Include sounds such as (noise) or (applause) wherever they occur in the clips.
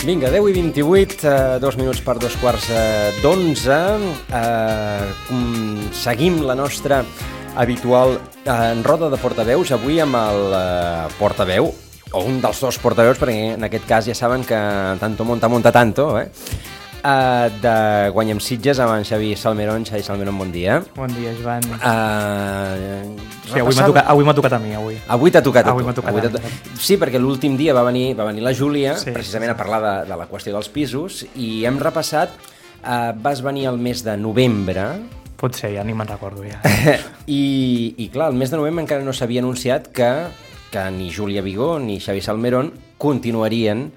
Vinga, 10 i 28, eh, dos minuts per dos quarts eh, d'onze. Eh, seguim la nostra habitual eh, en roda de portaveus, avui amb el eh, portaveu, o un dels dos portaveus, perquè en aquest cas ja saben que tanto monta, monta tanto, eh? Uh, de Guanyem Sitges amb en Xavi Salmerón. Xavi Salmerón, bon dia. Bon dia, Joan. Uh, Sí, avui m'ha tocat, avui tocat a mi, avui. Avui t'ha tocat a Avui tu. m'ha tocat Avui a to- Sí, perquè l'últim dia va venir, va venir la Júlia, Sí, precisament sí, a parlar de, de la qüestió dels pisos, i hem repassat, eh, vas venir el mes de novembre, Potser, ja ni me'n recordo, ja. (laughs) i, i clar, el mes de novembre encara no s'havia anunciat que, que ni Júlia Vigó ni Xavi Salmerón continuarien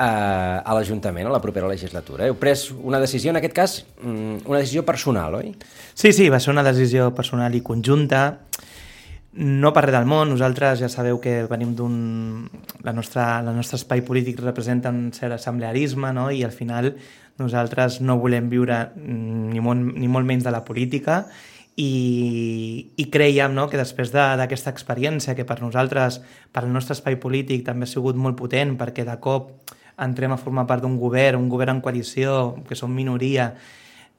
a l'Ajuntament a la propera legislatura. Heu pres una decisió, en aquest cas, mm, una decisió personal, oi? Sí, sí, va ser una decisió personal i conjunta. No per res del món, nosaltres ja sabeu que venim d'un... La nostra, el nostre espai polític representa un cert assemblearisme, no? i al final nosaltres no volem viure mm, ni molt, ni molt menys de la política i, i creiem no, que després de- d'aquesta experiència, que per nosaltres, per al nostre espai polític, també ha sigut molt potent, perquè de cop entrem a formar part d'un govern, un govern en coalició, que som minoria,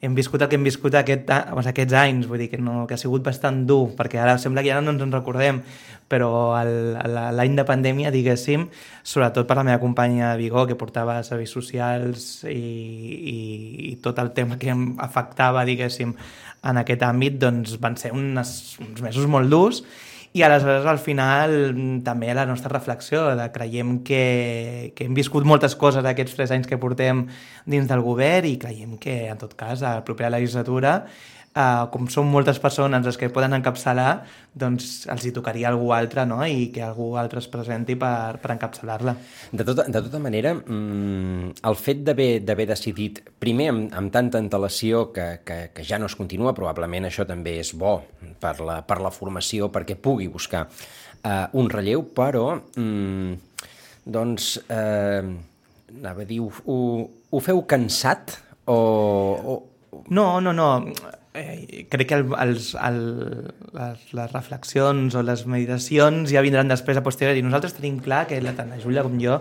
hem viscut el que hem viscut aquest, aquests anys, vull dir que, no, que ha sigut bastant dur, perquè ara sembla que ja no ens en recordem, però l'any de pandèmia, diguéssim, sobretot per la meva companya de Vigó, que portava serveis socials i, i, i tot el tema que em afectava, diguéssim, en aquest àmbit, doncs van ser unes, uns mesos molt durs i aleshores al final també la nostra reflexió de creiem que, que hem viscut moltes coses aquests tres anys que portem dins del govern i creiem que en tot cas a la propera legislatura Uh, com són moltes persones les que poden encapçalar, doncs els hi tocaria algú altre no? i que algú altre es presenti per, per encapçalar-la. De tota, de tota manera, mm, el fet d'haver decidit, primer amb, amb tanta antelació que, que, que ja no es continua, probablement això també és bo per la, per la formació, perquè pugui buscar eh, un relleu, però mm, doncs, eh, anava a dir, ho, ho, ho feu cansat o, o, No, no, no. Eh, crec que el, els, el, les, les reflexions o les meditacions ja vindran després a posteriori. Nosaltres tenim clar que la, tant la Júlia com jo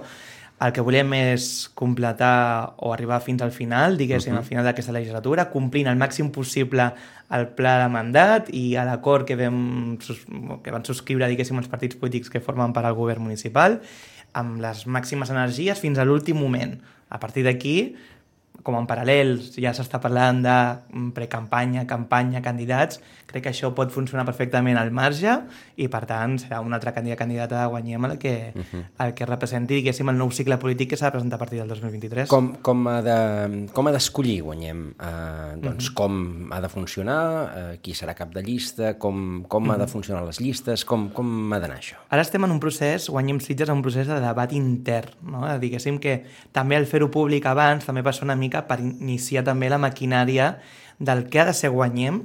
el que volem és completar o arribar fins al final, diguéssim, uh -huh. al final d'aquesta legislatura, complint el màxim possible el pla de mandat i a l'acord que, vam, que van subscriure, diguéssim, els partits polítics que formen part del govern municipal, amb les màximes energies fins a l'últim moment. A partir d'aquí, com en paral·lel ja s'està parlant de mm, precampanya, campanya, candidats, crec que això pot funcionar perfectament al marge i, per tant, serà una altra candidat candidata de Guanyem el que, uh -huh. el que representi, diguéssim, el nou cicle polític que s'ha de presentar a partir del 2023. com, com ha de- com ha d'escollir, guanyem, eh, doncs com ha de funcionar, eh, qui serà cap de llista, com, com ha de funcionar les llistes, com, com ha d'anar això? Ara estem en un procés, Guanyem Sitges, en un procés de debat intern. No? Diguéssim que també el fer-ho públic abans també ser una mica per iniciar també la maquinària del que ha de ser Guanyem,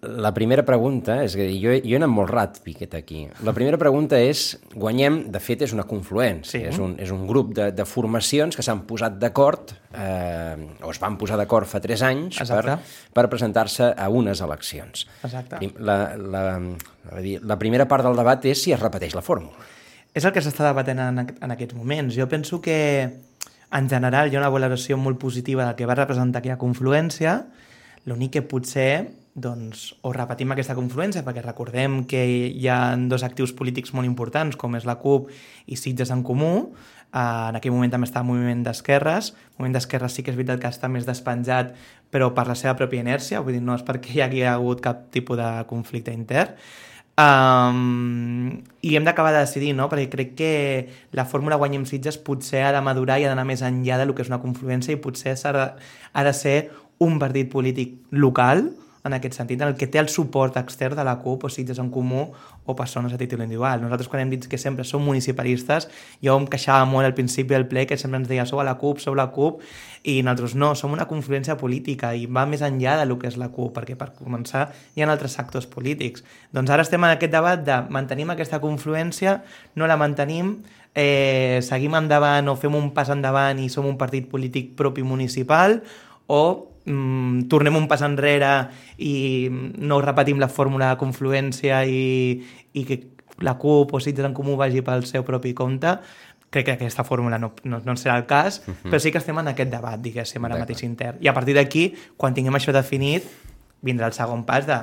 La- primera pregunta, és dir, jo, jo he anat molt ràpid aquí. La primera pregunta és, Guanyem, de fet, és una confluència, Sí. és, un, és un grup de, de formacions que s'han posat d'acord, eh, o es van posar d'acord fa tres anys, per, Exacte. per presentar-se a unes eleccions. Exacte. La, la, la, la primera part del debat és si es repeteix la fórmula. És el que s'està debatent en, en aquests moments. Jo penso que, en general, hi ha una valoració molt positiva del que va representar aquella confluència, l'únic que potser doncs, o repetim aquesta confluència, perquè recordem que hi ha dos actius polítics molt importants, com és la CUP i Sitges en Comú, Uh, en aquell moment també està el moviment d'esquerres. El moviment d'esquerres sí que és veritat que està més despenjat, però per la seva pròpia inèrcia, vull dir, no és perquè hi hagi hagut cap tipus de conflicte intern. Um, I hem d'acabar de decidir, no? perquè crec que la fórmula Guanyem Sitges potser ha de madurar i ha d'anar més enllà del que és una confluència i potser s'ha de, ha de ser un partit polític local, en aquest sentit, en el que té el suport extern de la CUP o Sitges en Comú o persones a títol individual. Nosaltres quan hem dit que sempre som municipalistes, jo em queixava molt al principi del ple que sempre ens deia sou a la CUP, sou la CUP, i nosaltres no, som una confluència política i va més enllà de lo que és la CUP, perquè per començar hi ha altres actors polítics. Doncs ara estem en aquest debat de mantenim aquesta confluència, no la mantenim, eh, seguim endavant o fem un pas endavant i som un partit polític propi municipal o mm, tornem un pas enrere i no repetim la fórmula de confluència i, i que la CUP o Sitges en Comú vagi pel seu propi compte, crec que aquesta fórmula no, no, no serà el cas, uh -huh. però sí que estem en aquest debat, diguéssim, ara mateix intern. I a partir d'aquí, quan tinguem això definit, vindrà el segon pas de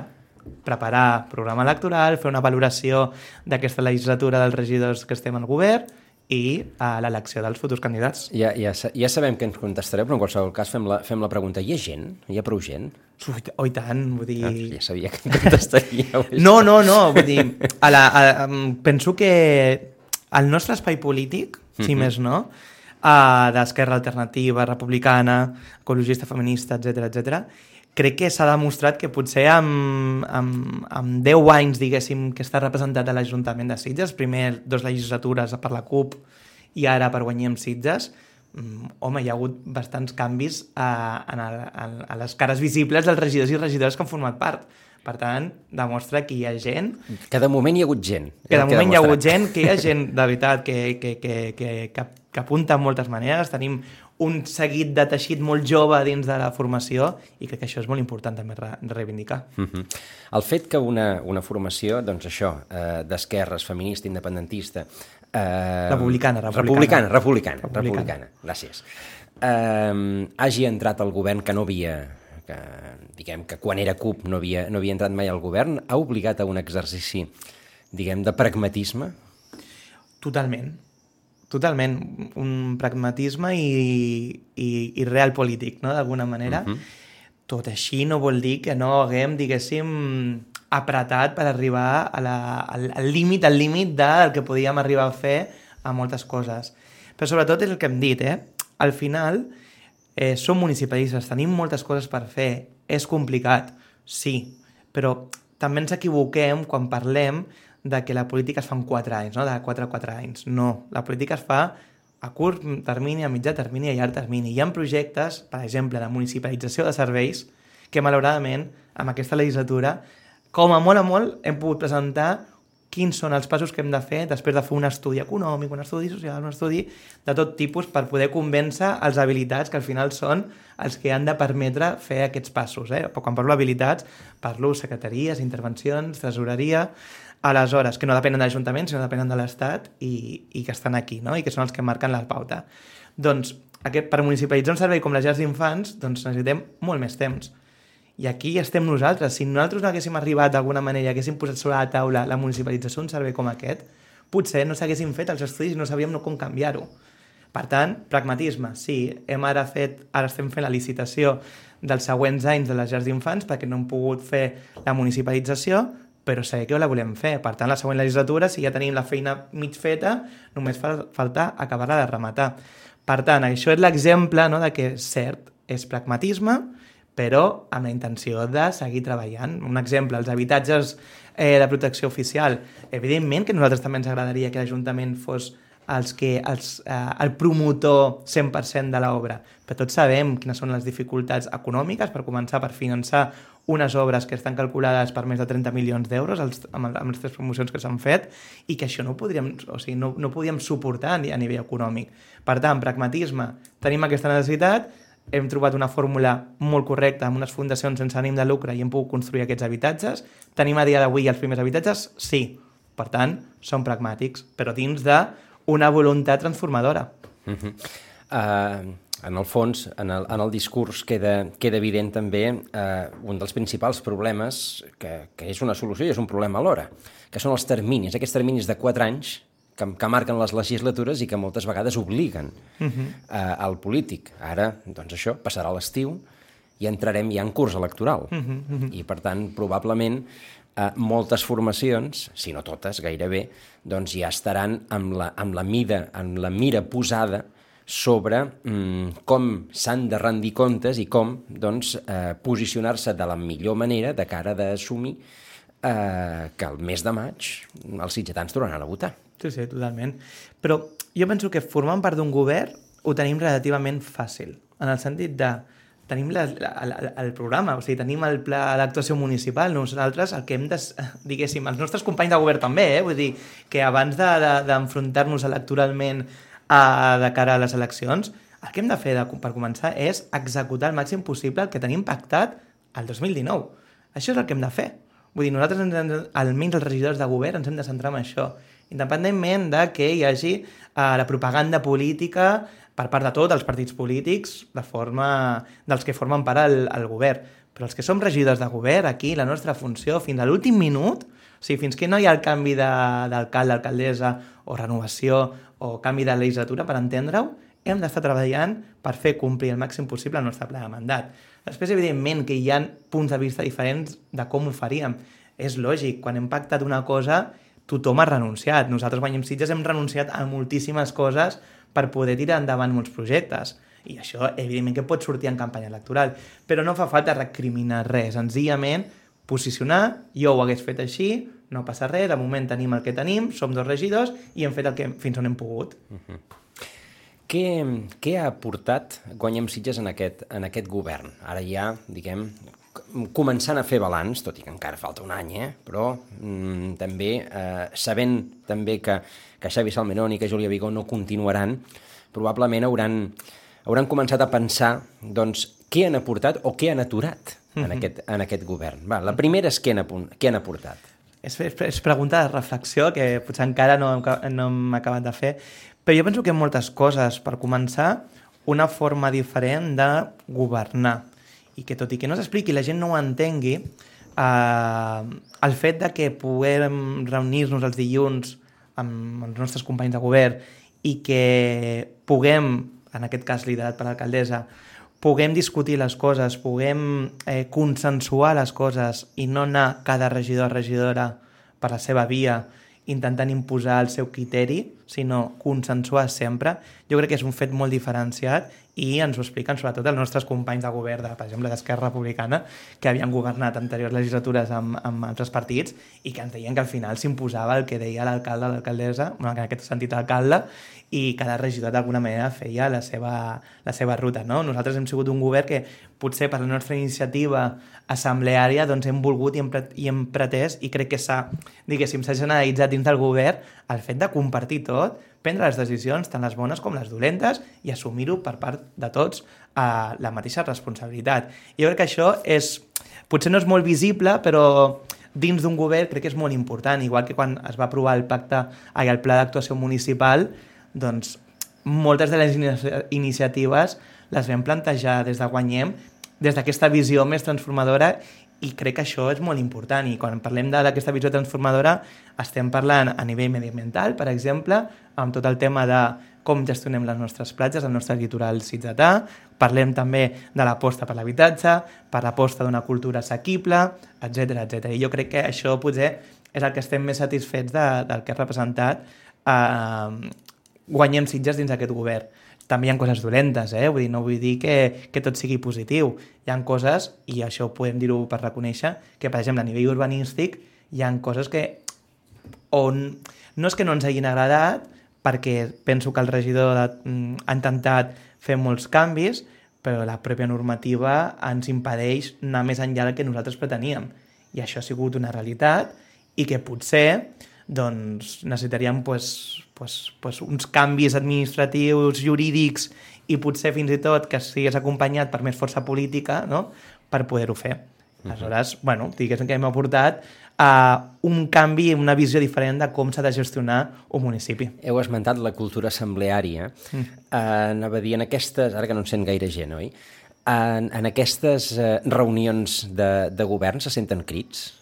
preparar programa electoral, fer una valoració d'aquesta legislatura dels regidors que estem al govern i a l'elecció dels futurs candidats. Ja, ja, ja sabem que ens contestareu, però en qualsevol cas fem la, fem la pregunta. Hi ha gent? Hi ha prou gent? Ui, oh, tant, vull dir... Ah, ja sabia que em contestaríeu. (laughs) no, no, no, vull dir, a la, a, penso que el nostre espai polític, si uh -huh. més no, uh, d'esquerra alternativa, republicana, ecologista, feminista, etc etc crec que s'ha demostrat que potser amb, amb, amb 10 anys, diguéssim, que està representat a l'Ajuntament de Sitges, primer dos legislatures per la CUP i ara per guanyar amb Sitges, mm, home, hi ha hagut bastants canvis a, a, a, a les cares visibles dels regidors i regidores que han format part. Per tant, demostra que hi ha gent... Que de moment hi ha hagut gent. Que de moment hi ha hagut gent, que hi ha gent, de veritat, que, que, que, que, que, que apunta en moltes maneres. Tenim un seguit de teixit molt jove dins de la formació i crec que això és molt important també re reivindicar. Mhm. -huh. El fet que una, una formació, doncs això, eh, d'esquerres, feminista, independentista... Eh, republicana, republicana. Republicana, republicana, republicana, republicana gràcies. Eh, hagi entrat al govern que no havia que diguem que quan era CUP no havia, no havia entrat mai al govern, ha obligat a un exercici, diguem, de pragmatisme? Totalment Totalment, un pragmatisme i, i, i real polític, no?, d'alguna manera. Uh mhm. -huh. Tot així no vol dir que no haguem, diguéssim, apretat per arribar a la, al límit, al límit del que podíem arribar a fer a moltes coses. Però sobretot és el que hem dit, eh? Al final, eh, som municipalistes, tenim moltes coses per fer, és complicat, sí, però també ens equivoquem quan parlem de que la política es fa en 4 anys, no? de 4 a 4 anys. No, la política es fa a curt termini, a mitjà termini i a llarg termini. Hi ha projectes, per exemple, de municipalització de serveis, que malauradament, amb aquesta legislatura, com a molt a molt, hem pogut presentar quins són els passos que hem de fer després de fer un estudi econòmic, un estudi social, un estudi de tot tipus per poder convèncer els habilitats que al final són els que han de permetre fer aquests passos. Eh? Quan parlo d'habilitats, parlo secretaries, intervencions, tresoreria, aleshores, que no depenen de l'Ajuntament, sinó depenen de l'Estat i, i que estan aquí, no? i que són els que marquen la pauta. Doncs, aquest, per municipalitzar un servei com les llars d'infants, doncs necessitem molt més temps. I aquí estem nosaltres. Si nosaltres no haguéssim arribat d'alguna manera i haguéssim posat sobre la taula la municipalització d'un servei com aquest, potser no s'haguessin fet els estudis i no sabíem no com canviar-ho. Per tant, pragmatisme, sí, hem ara fet, ara estem fent la licitació dels següents anys de les llars d'infants perquè no hem pogut fer la municipalització, però sé que la volem fer. Per tant, la següent legislatura, si ja tenim la feina mig feta, només fa falta acabar-la de rematar. Per tant, això és l'exemple no, de que, cert, és pragmatisme, però amb la intenció de seguir treballant. Un exemple, els habitatges eh, de protecció oficial. Evidentment que nosaltres també ens agradaria que l'Ajuntament fos els que, els, eh, el promotor 100% de l'obra, però tots sabem quines són les dificultats econòmiques per començar per finançar unes obres que estan calculades per més de 30 milions d'euros amb, amb les tres promocions que s'han fet i que això no podríem, o sigui, no, no podíem suportar a nivell econòmic. Per tant, pragmatisme, tenim aquesta necessitat, hem trobat una fórmula molt correcta amb unes fundacions sense ànim de lucre i hem pogut construir aquests habitatges. Tenim a dia d'avui els primers habitatges? Sí. Per tant, són pragmàtics, però dins d'una voluntat transformadora. Uh -huh. uh, en el fons, en el, en el discurs queda, queda evident també eh, un dels principals problemes, que, que és una solució i és un problema alhora, que són els terminis, aquests terminis de 4 anys que, que marquen les legislatures i que moltes vegades obliguen uh -huh. eh, al polític. Ara, doncs això, passarà l'estiu i entrarem ja en curs electoral. Uh -huh, uh -huh. I, per tant, probablement eh, moltes formacions, si no totes, gairebé, doncs ja estaran amb la, amb la mida, amb la mira posada sobre mm, com s'han de rendir comptes i com doncs, eh, posicionar-se de la millor manera de cara d'assumir eh, que el mes de maig els sitgetans tornaran a votar. Sí, sí, totalment. Però jo penso que formant part d'un govern ho tenim relativament fàcil, en el sentit de tenim la, la, la, el programa, o sigui, tenim el pla d'actuació municipal, nosaltres el que hem de, (laughs) diguéssim, els nostres companys de govern també, eh? vull dir, que abans d'enfrontar-nos de, de, electoralment a, de cara a les eleccions, el que hem de fer de, per començar és executar el màxim possible el que tenim pactat el 2019. Això és el que hem de fer. Vull dir, nosaltres, ens, almenys els regidors de govern, ens hem de centrar en això independentment de que hi hagi uh, la propaganda política per part de tots els partits polítics, de forma dels que formen part al, al govern. Però els que som regidors de govern, aquí, la nostra funció, fins a l'últim minut, o sigui, fins que no hi ha el canvi d'alcalde, alcaldessa, o renovació, o canvi de legislatura, per entendre-ho, hem d'estar treballant per fer complir el màxim possible el nostre pla de mandat. Després, evidentment, que hi ha punts de vista diferents de com ho faríem. És lògic, quan hem pactat una cosa tothom ha renunciat. Nosaltres, Guanyem Sitges, hem renunciat a moltíssimes coses per poder tirar endavant molts projectes. I això, evidentment, que pot sortir en campanya electoral. Però no fa falta recriminar res. Senzillament, posicionar, jo ho hagués fet així, no passa res, de moment tenim el que tenim, som dos regidors i hem fet el que fins on hem pogut. Uh -huh. Què, què ha aportat Guanyem Sitges en aquest, en aquest govern? Ara ja, diguem, començant a fer balanç, tot i que encara falta un any, eh? però mm, també eh, sabent també que, que Xavi Salmenon i que Júlia Vigó no continuaran, probablement hauran, hauran començat a pensar doncs, què han aportat o què han aturat en, -hmm. aquest, en aquest govern. Va, la primera és què han, què han aportat. És, és, és pregunta de reflexió que potser encara no, no hem acabat de fer, però jo penso que moltes coses. Per començar, una forma diferent de governar i que tot i que no s'expliqui la gent no ho entengui, eh, el fet de que puguem reunir-nos els dilluns amb els nostres companys de govern i que puguem, en aquest cas liderat per l'alcaldessa, puguem discutir les coses, puguem eh, consensuar les coses i no anar cada regidor o regidora per la seva via intentant imposar el seu criteri, sinó consensuar sempre, jo crec que és un fet molt diferenciat i ens ho expliquen sobretot els nostres companys de govern, de, per exemple, d'Esquerra Republicana, que havien governat anteriors legislatures amb, amb altres partits i que ens deien que al final s'imposava el que deia l'alcalde o l'alcaldessa, en aquest sentit alcalde, i cada regidor d'alguna manera feia la seva, la seva ruta. No? Nosaltres hem sigut un govern que potser per la nostra iniciativa assembleària doncs hem volgut i hem, i hem pretès i crec que s'ha, diguéssim, s'ha generalitzat dins del govern el fet de compartir tot, prendre les decisions, tant les bones com les dolentes, i assumir-ho per part de tots a eh, la mateixa responsabilitat. Jo crec que això és, potser no és molt visible, però dins d'un govern crec que és molt important, igual que quan es va aprovar el pacte, ai, el pla d'actuació municipal, doncs moltes de les iniciatives les vam plantejar des de Guanyem, des d'aquesta visió més transformadora i crec que això és molt important. I quan parlem d'aquesta visió transformadora estem parlant a nivell mediambiental, per exemple, amb tot el tema de com gestionem les nostres platges, el nostre litoral ciutadà, parlem també de l'aposta per l'habitatge, per l'aposta d'una cultura assequible, etc etc. I jo crec que això potser és el que estem més satisfets de, del que ha representat eh, guanyem Sitges dins d'aquest govern també hi ha coses dolentes, eh? Vull dir, no vull dir que, que tot sigui positiu. Hi han coses, i això podem dir-ho per reconèixer, que, per exemple, a nivell urbanístic hi han coses que on no és que no ens hagin agradat, perquè penso que el regidor de, mm, ha intentat fer molts canvis, però la pròpia normativa ens impedeix anar més enllà del que nosaltres preteníem. I això ha sigut una realitat i que potser doncs, necessitaríem pues, pues, pues uns canvis administratius, jurídics i potser fins i tot que sigués acompanyat per més força política no? per poder-ho fer. Uh -huh. Aleshores, bueno, diguéssim que hem aportat a uh, un canvi, una visió diferent de com s'ha de gestionar un municipi. Heu esmentat la cultura assembleària. Mm. Uh, anava a dir, en aquestes, ara que no en sent gaire gent, oi? En, en aquestes uh, reunions de, de govern se senten crits?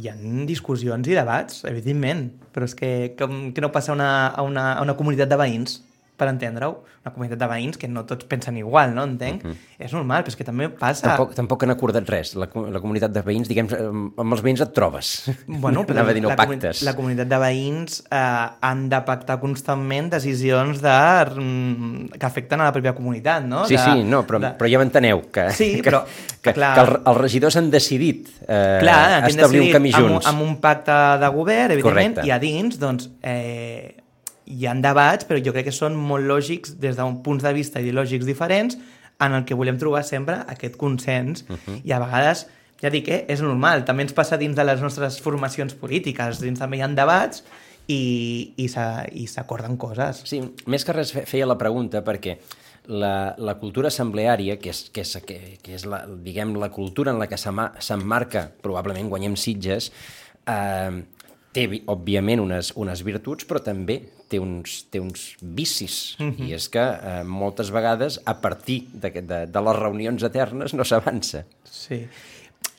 Hi ha discussions i debats, evidentment, però és que, que, que no passa una, a, una, a una comunitat de veïns. Per entendre-ho, una comunitat de veïns que no tots pensen igual, no? Entenc? És normal, però és que també passa... Tampoc, tampoc han acordat res. La, la comunitat de veïns, diguem, eh, amb els veïns et trobes. Bueno, (laughs) però Anava a dir, no la, pactes. la comunitat de veïns eh, han de pactar constantment decisions de, mm, que afecten a la pròpia comunitat, no? Sí, de, sí, no, però, de... però ja m'enteneu que, Sí, que, però, que, clar. que el, els regidors han decidit eh, Clar, han establir un decidit camí amb, junts. un- amb un pacte de govern, evidentment, Correcte. i a dins, doncs, eh, hi han debats, però jo crec que són molt lògics des d'un punts de vista ideològics diferents en el que volem trobar sempre aquest consens. Uh -huh. I a vegades, ja dic, eh, és normal, també ens passa dins de les nostres formacions polítiques, dins també hi ha debats i, i s'acorden coses. Sí, més que res fe- feia la pregunta perquè la, la cultura assembleària, que és, que és, que, que és la, diguem, la cultura en la que s'emmarca, probablement guanyem Sitges, eh, té, vi- òbviament, unes, unes virtuts, però també té uns, té uns vicis. Mm -hmm. I és que eh, moltes vegades, a partir de, de, de les reunions eternes, no s'avança. Sí.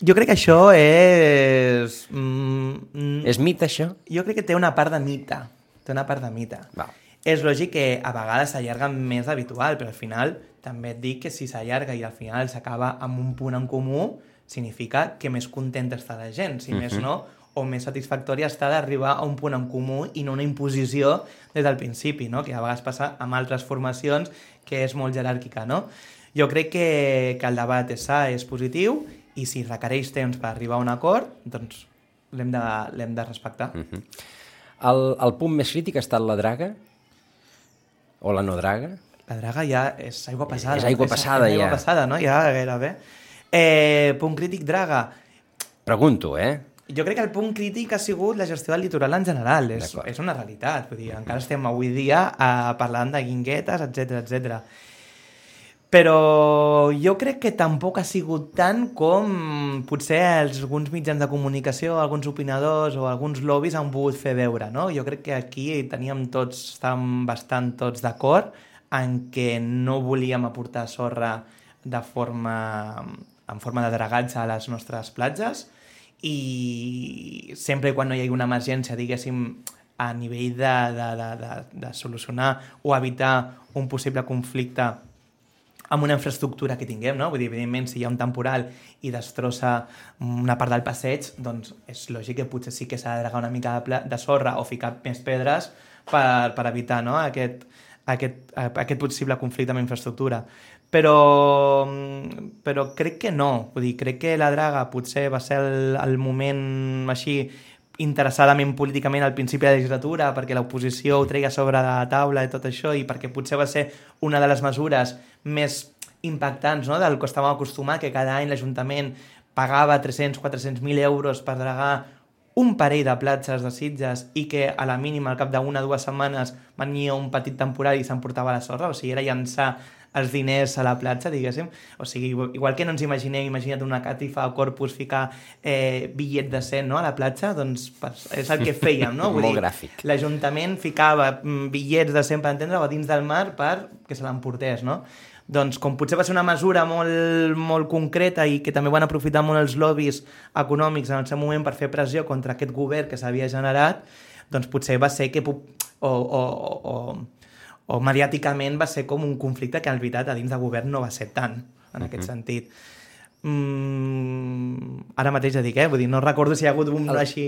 Jo crec que això és... Mm, És mit, això? Jo crec que té una part de mite. Té una part de mite. Val. És lògic que a vegades s'allarga més d'habitual, però al final també et dic que si s'allarga i al final s'acaba amb un punt en comú, significa que més contenta està la gent, si més no, o més satisfactòria està d'arribar a un punt en comú i no una imposició des del principi, no? que a vegades passa amb altres formacions que és molt jeràrquica. No? Jo crec que, que el debat és sa, és positiu, i si requereix temps per arribar a un acord, doncs l'hem de, de respectar. Mm. El, el punt més crític ha estat la draga? O la no draga? La draga ja és aigua passada. És aigua passada, és, és ja. aigua passada, no? Ja gairebé. Eh, punt crític, draga. Pregunto, eh? Jo crec que el punt crític ha sigut la gestió del litoral en general. És, és una realitat. Vull dir, encara estem avui dia eh, parlant de guinguetes, etc etc. Però jo crec que tampoc ha sigut tant com potser els, alguns mitjans de comunicació, alguns opinadors o alguns lobbies han volgut fer veure, no? Jo crec que aquí teníem tots, estàvem bastant tots d'acord en que no volíem aportar sorra de forma, en forma de dragatge a les nostres platges i sempre quan no hi hagi una emergència, diguéssim, a nivell de, de, de, de, de solucionar o evitar un possible conflicte amb una infraestructura que tinguem, no? Vull dir, evidentment, si hi ha un temporal i destrossa una part del passeig, doncs és lògic que potser sí que s'ha de dragar una mica de, de sorra o ficar més pedres per, per evitar no? aquest, aquest, aquest possible conflicte amb infraestructura. Però, però crec que no. Vull dir, crec que la draga potser va ser el, el moment així interessadament políticament al principi de la legislatura perquè l'oposició ho treia sobre la taula i tot això i perquè potser va ser una de les mesures més impactants no? del que estàvem acostumats, que cada any l'Ajuntament pagava 300-400.000 euros per dragar un parell de platges de Sitges i que a la mínima al cap d'una o dues setmanes venia un petit temporal i s'emportava la sorra, o sigui, era llançar els diners a la platja, diguéssim. O sigui, igual que no ens imaginem, imagina't una catifa a corpus ficar eh, bitllet de 100 no, a la platja, doncs és el que (laughs) fèiem, no? Molt gràfic. L'Ajuntament ficava mm, bitllets de 100 per entendre a dins del mar per que se l'emportés, no? Doncs com potser va ser una mesura molt, molt concreta i que també van aprofitar molt els lobbies econòmics en el seu moment per fer pressió contra aquest govern que s'havia generat, doncs potser va ser que... o, o, o, o mediàticament va ser com un conflicte que en veritat a dins de govern no va ser tant en aquest sentit. Mm, ara mateix ja dic, eh? Vull dir, no recordo si hi ha hagut un així...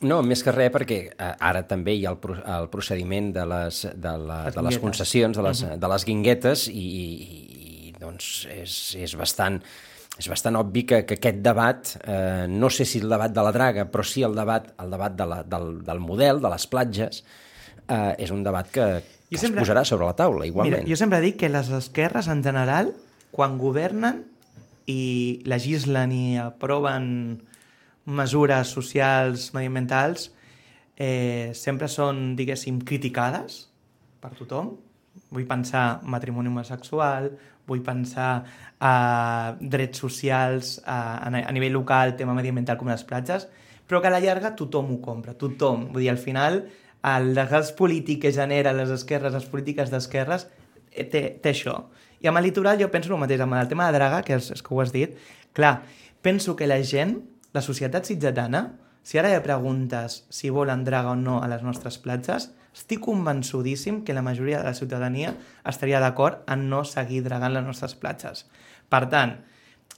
No, més que res perquè eh, ara també hi ha el, pro el procediment de les, de, la, Les de les concessions, de les, de les guinguetes i, i, i doncs és, és bastant és bastant obvi que, que aquest debat, eh, no sé si el debat de la draga, però sí el debat, el debat de la, del, del model, de les platges, eh, és un debat que, que sempre- es posarà sobre la taula, Mira, igualment. jo sempre dic que les esquerres en general, quan governen i legislen i aproven mesures socials, mediambientals, eh, sempre són, diguéssim, criticades per tothom. Vull pensar matrimoni homosexual, vull pensar a drets socials a, a, a nivell local, tema mediambiental com les platges, però que a la llarga tothom ho compra, tothom. Vull dir, al final, el desgast polític que genera les esquerres, les polítiques d'esquerres, eh, té, té això. I amb el litoral jo penso el mateix, amb el tema de draga, que és, és que ho has dit, clar, penso que la gent, la societat sitgetana, si ara ja preguntes si volen draga o no a les nostres platges, estic convençudíssim que la majoria de la ciutadania estaria d'acord en no seguir dragant les nostres platges. Per tant,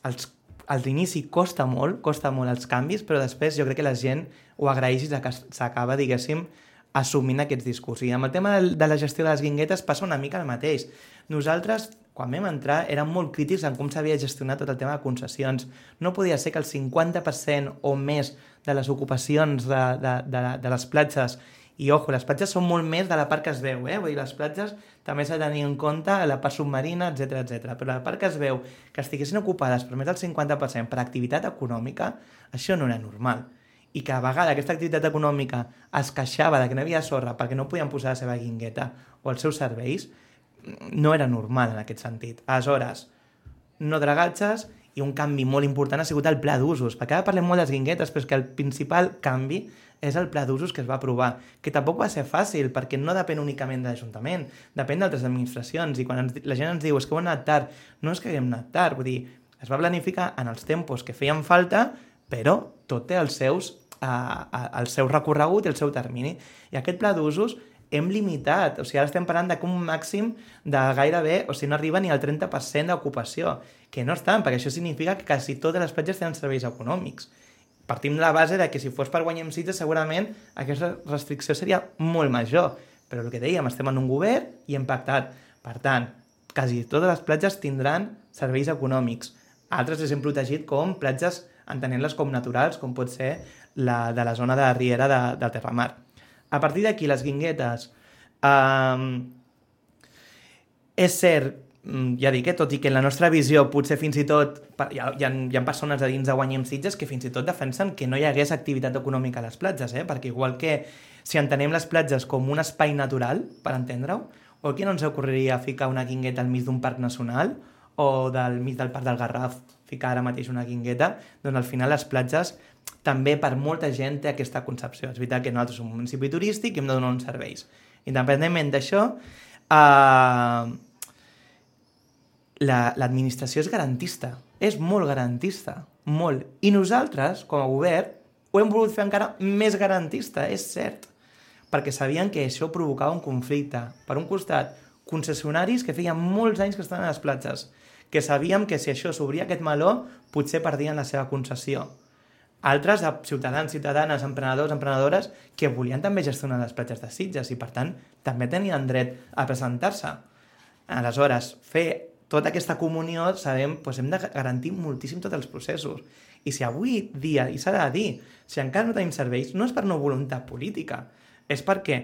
els, al l'inici costa molt, costa molt els canvis, però després jo crec que la gent ho agraeix i s'acaba, diguéssim, assumint aquests discursos. I amb el tema de la gestió de les guinguetes passa una mica el mateix. Nosaltres, quan vam entrar, érem molt crítics en com s'havia gestionat tot el tema de concessions. No podia ser que el 50% o més de les ocupacions de, de, de, de les platges i, ojo, les platges són molt més de la part que es veu, eh? Vull dir, les platges també s'ha de tenir en compte la part submarina, etc etc. Però la part que es veu que estiguessin ocupades per més del 50% per activitat econòmica, això no era normal i que a vegades aquesta activitat econòmica es queixava de que no havia sorra perquè no podien posar la seva guingueta o els seus serveis, no era normal en aquest sentit. Aleshores, no dragatges i un canvi molt important ha sigut el pla d'usos, perquè ara parlem molt de les guinguetes, però és que el principal canvi és el pla d'usos que es va aprovar, que tampoc va ser fàcil, perquè no depèn únicament de l'Ajuntament, depèn d'altres administracions, i quan ens, la gent ens diu és que ho hem anat tard, no és que haguem anat tard, vull dir, es va planificar en els tempos que feien falta, però tot té els seus, uh, el seu recorregut i el seu termini. I aquest pla d'usos hem limitat, o sigui, ara estem parlant d'un màxim de gairebé, o sigui, no arriba ni al 30% d'ocupació, que no és tant, perquè això significa que quasi totes les platges tenen serveis econòmics. Partim de la base de que si fos per guanyar sitges, segurament aquesta restricció seria molt major, però el que dèiem, estem en un govern i hem pactat. Per tant, quasi totes les platges tindran serveis econòmics. Altres les hem protegit com platges entenent-les com naturals, com pot ser la de la zona de Riera de, de Terramar. A partir d'aquí, les guinguetes... Um, és cert, mm, ja dic, eh, tot i que en la nostra visió potser fins i tot hi ha, hi ha, hi ha persones de dins de Guanyem Sitges que fins i tot defensen que no hi hagués activitat econòmica a les platges, eh? perquè igual que si entenem les platges com un espai natural, per entendre-ho, o que no ens ocorreria ficar una guingueta al mig d'un parc nacional o del mig del parc del Garraf ficar ara mateix una guingueta, doncs al final les platges també per molta gent té aquesta concepció. És veritat que nosaltres som un municipi turístic i hem de donar uns serveis. Independentment d'això, eh, l'administració la, és garantista, és molt garantista, molt. I nosaltres, com a govern, ho hem volgut fer encara més garantista, és cert, perquè sabien que això provocava un conflicte. Per un costat, concessionaris que feien molts anys que estaven a les platges, que sabíem que si això s'obria aquest meló, potser perdien la seva concessió altres ciutadans, ciutadanes, emprenedors, emprenedores que volien també gestionar les platges de Sitges i per tant també tenien dret a presentar-se. Aleshores, fer tota aquesta comunió sabem, doncs hem de garantir moltíssim tots els processos. I si avui dia, i s'ha de dir, si encara no tenim serveis, no és per no voluntat política, és perquè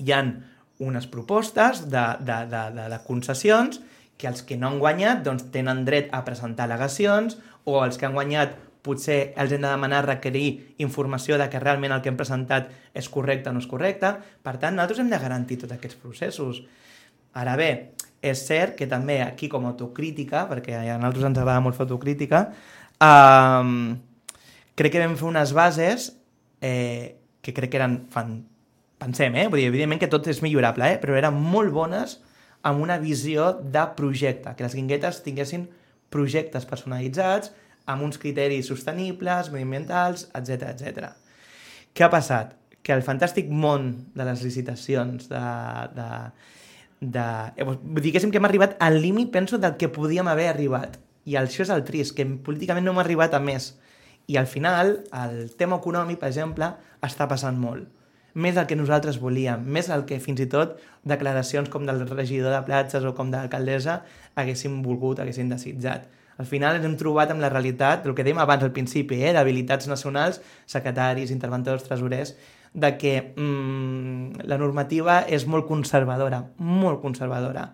hi han unes propostes de, de, de, de, de concessions que els que no han guanyat doncs, tenen dret a presentar al·legacions o els que han guanyat potser els hem de demanar requerir informació de que realment el que hem presentat és correcte o no és correcte. Per tant, nosaltres hem de garantir tots aquests processos. Ara bé, és cert que també aquí com a autocrítica, perquè a nosaltres ens agrada molt fer autocrítica, eh, crec que vam fer unes bases eh, que crec que eren, fan, pensem, eh? Vull dir, evidentment que tot és millorable, eh? però eren molt bones amb una visió de projecte, que les guinguetes tinguessin projectes personalitzats, amb uns criteris sostenibles, mediambientals, etc etc. Què ha passat? Que el fantàstic món de les licitacions, de, de, de... Eh, diguéssim que hem arribat al límit, penso, del que podíem haver arribat. I això és el trist, que políticament no hem arribat a més. I al final, el tema econòmic, per exemple, està passant molt. Més del que nosaltres volíem, més del que fins i tot declaracions com del regidor de platges o com de l'alcaldessa volgut, haguéssim desitjat al final ens hem trobat amb la realitat, el que dèiem abans al principi, eh, d'habilitats nacionals, secretaris, interventors, tresorers, de que mm, la normativa és molt conservadora, molt conservadora,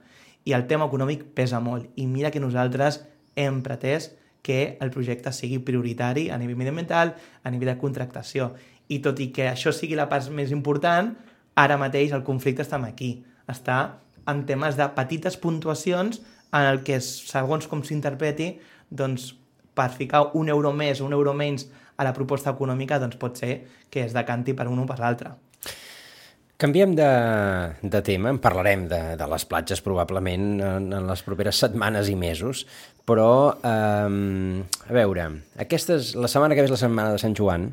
i el tema econòmic pesa molt. I mira que nosaltres hem pretès que el projecte sigui prioritari a nivell mediambiental, a nivell de contractació. I tot i que això sigui la part més important, ara mateix el conflicte està aquí. Està en temes de petites puntuacions en el que, segons com s'interpreti, doncs, per ficar un euro més o un euro menys a la proposta econòmica, doncs pot ser que es decanti per un o per l'altre. Canviem de, de tema, en parlarem de, de les platges probablement en, en les properes setmanes i mesos, però, eh, a veure, aquesta és, la setmana que ve és la setmana de Sant Joan,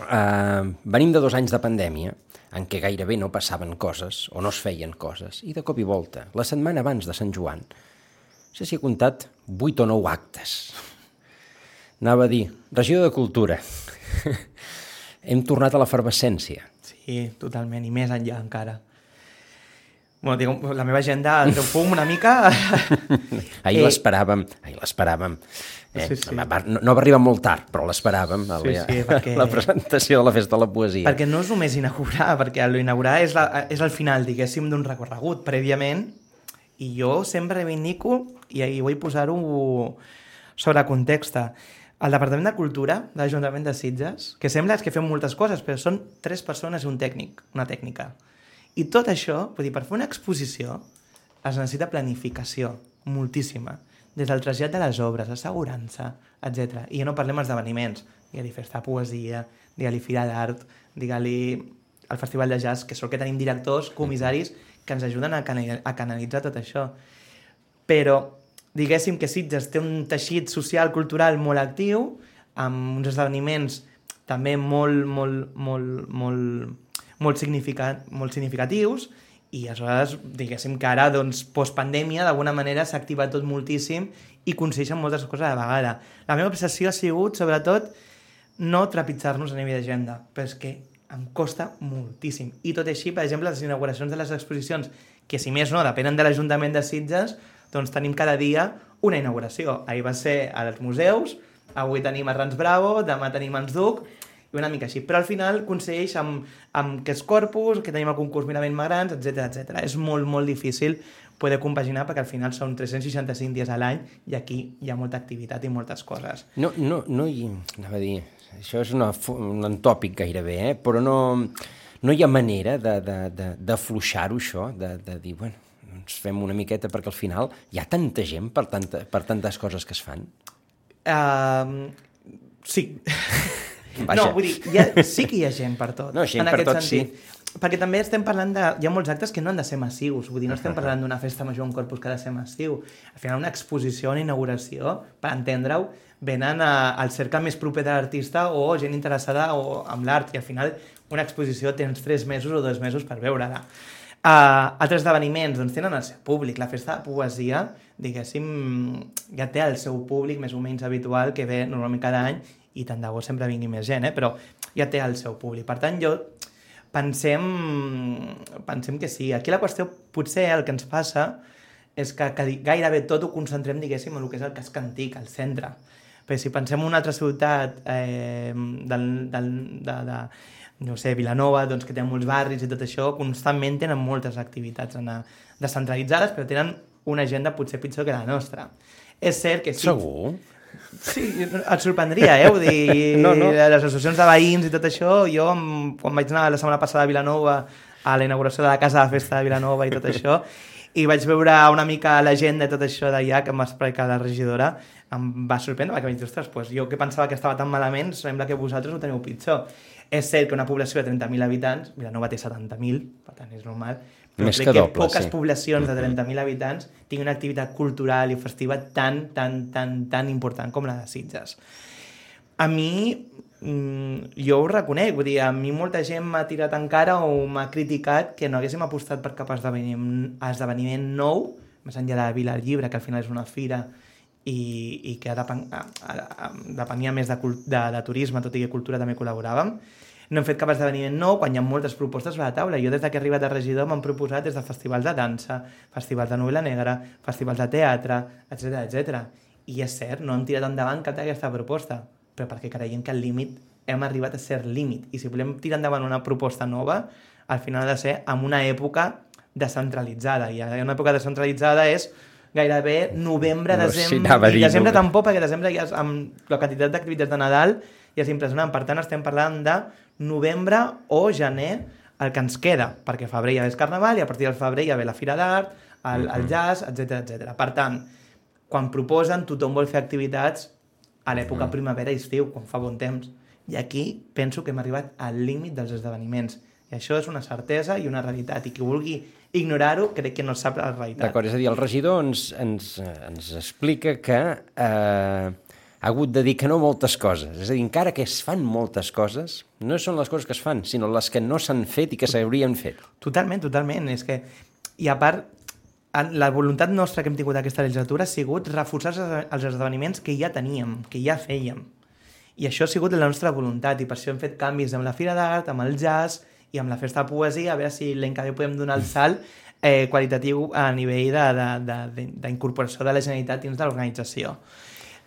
eh, venim de dos anys de pandèmia, en què gairebé no passaven coses o no es feien coses. I de cop i volta, la setmana abans de Sant Joan, no sé si he comptat 8 o 9 actes. Anava a dir, regió de cultura. (laughs) Hem tornat a l'efervescència. Sí, totalment, i més enllà encara. Bueno, dic, la meva agenda treu fum una mica... (laughs) Ahir Eh, l'esperàvem, ahir l'esperàvem. Eh? Sí, sí. Va, no, no va arribar molt tard, però l'esperàvem Sí, la, sí, perquè- (laughs) la presentació de la Festa de la Poesia. Perquè no és només inaugurar, perquè l'inaugurar és, la, és el final, diguéssim, d'un recorregut prèviament, i jo sempre reivindico, i ahir vull posar-ho sobre context. El Departament de Cultura de l'Ajuntament de Sitges, que sembla que fem moltes coses, però són tres persones i un tècnic, una tècnica. I tot això, vull dir, per fer una exposició es necessita planificació, moltíssima, des del trasllat de les obres, assegurança, etc. I ja no parlem d'esdeveniments, digue-li festa de poesia, digue-li fira d'art, digue-li el Festival de Jazz, que sort que tenim directors, comissaris, que ens ajuden a, cana a canalitzar tot això. Però diguéssim que Sitges té un teixit social, cultural molt actiu, amb uns esdeveniments també molt, molt, molt, molt, molt, significat, molt significatius, i aleshores, diguéssim que ara, doncs, postpandèmia, d'alguna manera s'ha activat tot moltíssim i aconsegueixen moltes coses a la vegada. La meva obsessió ha sigut, sobretot, no trepitjar-nos a nivell d'agenda, però és que em costa moltíssim. I tot així, per exemple, les inauguracions de les exposicions, que si més no, depenen de l'Ajuntament de Sitges, doncs tenim cada dia una inauguració. Ahir va ser als museus, avui tenim a Rans Bravo, demà tenim a Duc, i una mica així. Però al final aconsegueix amb, amb que és Corpus, que tenim el concurs Mirament Magrans, etc etc. És molt, molt difícil poder compaginar perquè al final són 365 dies a l'any i aquí hi ha molta activitat i moltes coses. No, no, no hi... Anava a dir, això és una, un antòpic gairebé, eh? però no, no hi ha manera de, de, de, d'afluixar-ho, això, de, de dir, bueno, ens fem una miqueta perquè al final hi ha tanta gent per, tanta, per tantes coses que es fan. Uh, sí. (laughs) Vaja. No, vull dir, hi ha, sí que hi ha gent per tot. No, gent en per aquest tot, sí. Perquè també estem parlant de... Hi ha molts actes que no han de ser massius. Vull dir, no estem parlant d'una festa major en corpus que ha de ser massiu. Al final, una exposició, una inauguració, per entendre-ho, venen a, al cercle més proper de l'artista o gent interessada o amb l'art. I al final, una exposició tens tres mesos o dos mesos per veure-la. Uh, altres esdeveniments doncs, tenen el seu públic. La festa de poesia, diguéssim, ja té el seu públic més o menys habitual que ve normalment cada any i tant de bo sempre vingui més gent, eh? però ja té el seu públic. Per tant, jo pensem, pensem que sí. Aquí la qüestió, potser el que ens passa és que, que gairebé tot ho concentrem, diguéssim, en el que és el casc antic, al centre. Però si pensem en una altra ciutat eh, del, del, de, de, no sé, Vilanova, doncs, que té molts barris i tot això, constantment tenen moltes activitats en, descentralitzades, però tenen una agenda potser pitjor que la nostra. És cert que sí. Segur? Sí, et sorprendria, eh? Vull dir, (laughs) No, no. les associacions de veïns i tot això, jo, quan vaig anar la setmana passada a Vilanova, a la inauguració de la Casa de Festa de Vilanova i tot això, i vaig veure una mica l'agenda i tot això d'allà que explicar la regidora, em va sorprendre, perquè vaig dir, ostres, doncs jo que pensava que estava tan malament, sembla que vosaltres ho teniu pitjor. És cert que una població de 30.000 habitants, Vilanova té 70.000, per tant és normal, però Més crec que que, doble, poques sí. poblacions de 30.000 habitants tinguin una activitat cultural i festiva tan, tan, tan, tan important com la de Sitges. A mi, mm, jo ho reconec, vull dir, a mi molta gent m'ha tirat en cara o m'ha criticat que no haguéssim apostat per cap esdeveniment, esdeveniment nou, més enllà de Vila del Llibre, que al final és una fira i, i que depen, a, a, a, depenia més de, de, de turisme, tot i que cultura també col·laboràvem. No hem fet cap esdeveniment nou quan hi ha moltes propostes a la taula. Jo des de que he arribat a regidor m'han proposat des de festivals de dansa, festivals de novel·la negra, festivals de teatre, etc etc. I és cert, no hem tirat endavant cap d'aquesta proposta, però perquè creiem que al límit hem arribat a ser límit. I si volem tirar endavant una proposta nova, al final ha de ser en una època descentralitzada. I una època descentralitzada és gairebé novembre, No, sí, desembre... anava a I desembre tampoc, perquè desembre ja és amb la quantitat d'activitats de Nadal ja és impressionant. Per tant, estem parlant de novembre o gener el que ens queda, perquè febrer ja és carnaval i a partir del febrer ja ve la Fira d'Art, el, el jazz, etc etc. Per tant, quan proposen, tothom vol fer activitats a l'època primavera i estiu, quan fa bon temps. I aquí penso que hem arribat al límit dels esdeveniments. I això és una certesa i una realitat. I qui vulgui ignorar-ho, crec que no sap la realitat. D'acord, és a dir, el regidor ens, ens, eh, ens explica que eh, ha hagut de dir que no moltes coses. És a dir, encara que es fan moltes coses, no són les coses que es fan, sinó les que no s'han fet i que s'haurien fet. Totalment, totalment. És que... I a part, la voluntat nostra que hem tingut aquesta legislatura ha sigut reforçar els esdeveniments que ja teníem, que ja fèiem. I això ha sigut la nostra voluntat, i per això hem fet canvis amb la Fira d'Art, amb el jazz i amb la Festa de Poesia, a veure si l'any que ve podem donar el salt eh, qualitatiu a nivell d'incorporació de, de, de, de la Generalitat dins de l'organització.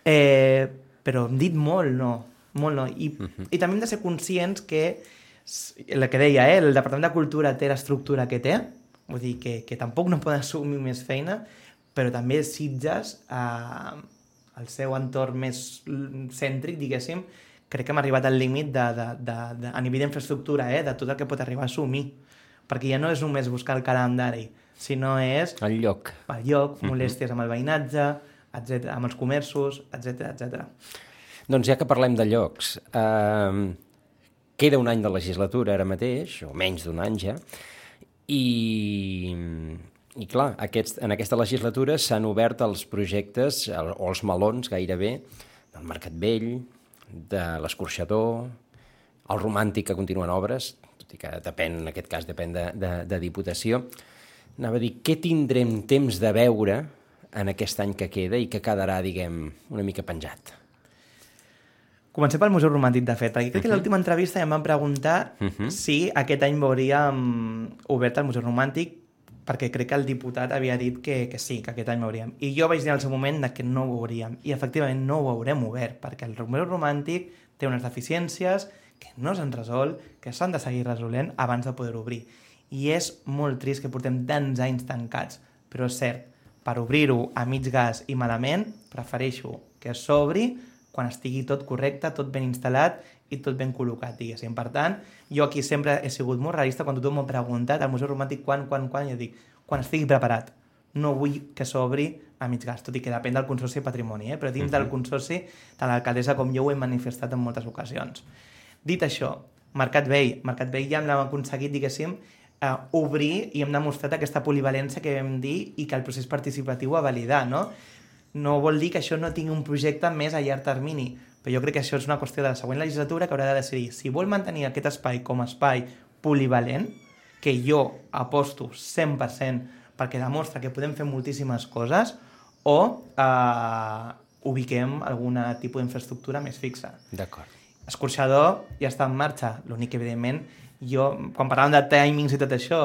Eh, però hem dit molt no, molt no. I, uh -huh. I també hem de ser conscients que, el que deia, eh, el Departament de Cultura té l'estructura que té, vull dir que, que tampoc no poden assumir més feina, però també Sitges, eh, el seu entorn més cèntric, diguéssim, crec que hem arribat al límit de, de, de, de, a nivell d'infraestructura, eh, de tot el que pot arribar a assumir perquè ja no és només buscar el calendari, sinó és... El lloc. El lloc, mhm. molèsties amb el veïnatge, etc, amb els comerços, etc etc. Doncs ja que parlem de llocs, eh, queda un any de legislatura ara mateix, o menys d'un any ja, i, i clar, aquests, en aquesta legislatura s'han obert els projectes, el, o els melons gairebé, del Mercat Vell, de l'Escorxador, el Romàntic que continuen obres, tot i que depèn, en aquest cas depèn de, de, de Diputació, anava a dir, què tindrem temps de veure en aquest any que queda i que quedarà, diguem, una mica penjat? Comencem pel Museu Romàntic, de fet, perquè crec uh -huh. que a l'última entrevista ja em van preguntar uh -huh. si aquest any veuríem obert el Museu Romàntic, perquè crec que el diputat havia dit que, que sí, que aquest any veuríem. I jo vaig dir al seu moment que no ho veuríem. I efectivament no ho haurem obert, perquè el Museu Romàntic té unes deficiències que no s'han resolt, que s'han de seguir resolent abans de poder obrir. I és molt trist que portem tants anys tancats, però és cert, per obrir-ho a mig gas i malament, prefereixo que s'obri quan estigui tot correcte, tot ben instal·lat i tot ben col·locat, diguéssim. Per tant, jo aquí sempre he sigut molt realista quan tothom m'ha preguntat al Museu Romàntic quan, quan, quan, jo dic, quan estigui preparat. No vull que s'obri a mig gas, tot i que depèn del Consorci de Patrimoni, eh? però dins uh -huh. del Consorci, tant l'alcaldessa com jo ho he manifestat en moltes ocasions. Dit això, Mercat Vell, Mercat Vell ja l'hem aconseguit, diguéssim, eh, obrir i hem demostrat aquesta polivalència que vam dir i que el procés participatiu va validar, no? No vol dir que això no tingui un projecte més a llarg termini, però jo crec que això és una qüestió de la següent legislatura que haurà de decidir si vol mantenir aquest espai com a espai polivalent, que jo aposto 100% perquè demostra que podem fer moltíssimes coses, o eh, ubiquem alguna tipus d'infraestructura més fixa. D'acord. Escorxador ja està en marxa. L'únic que, evidentment, jo, quan parlàvem de timings i tot això,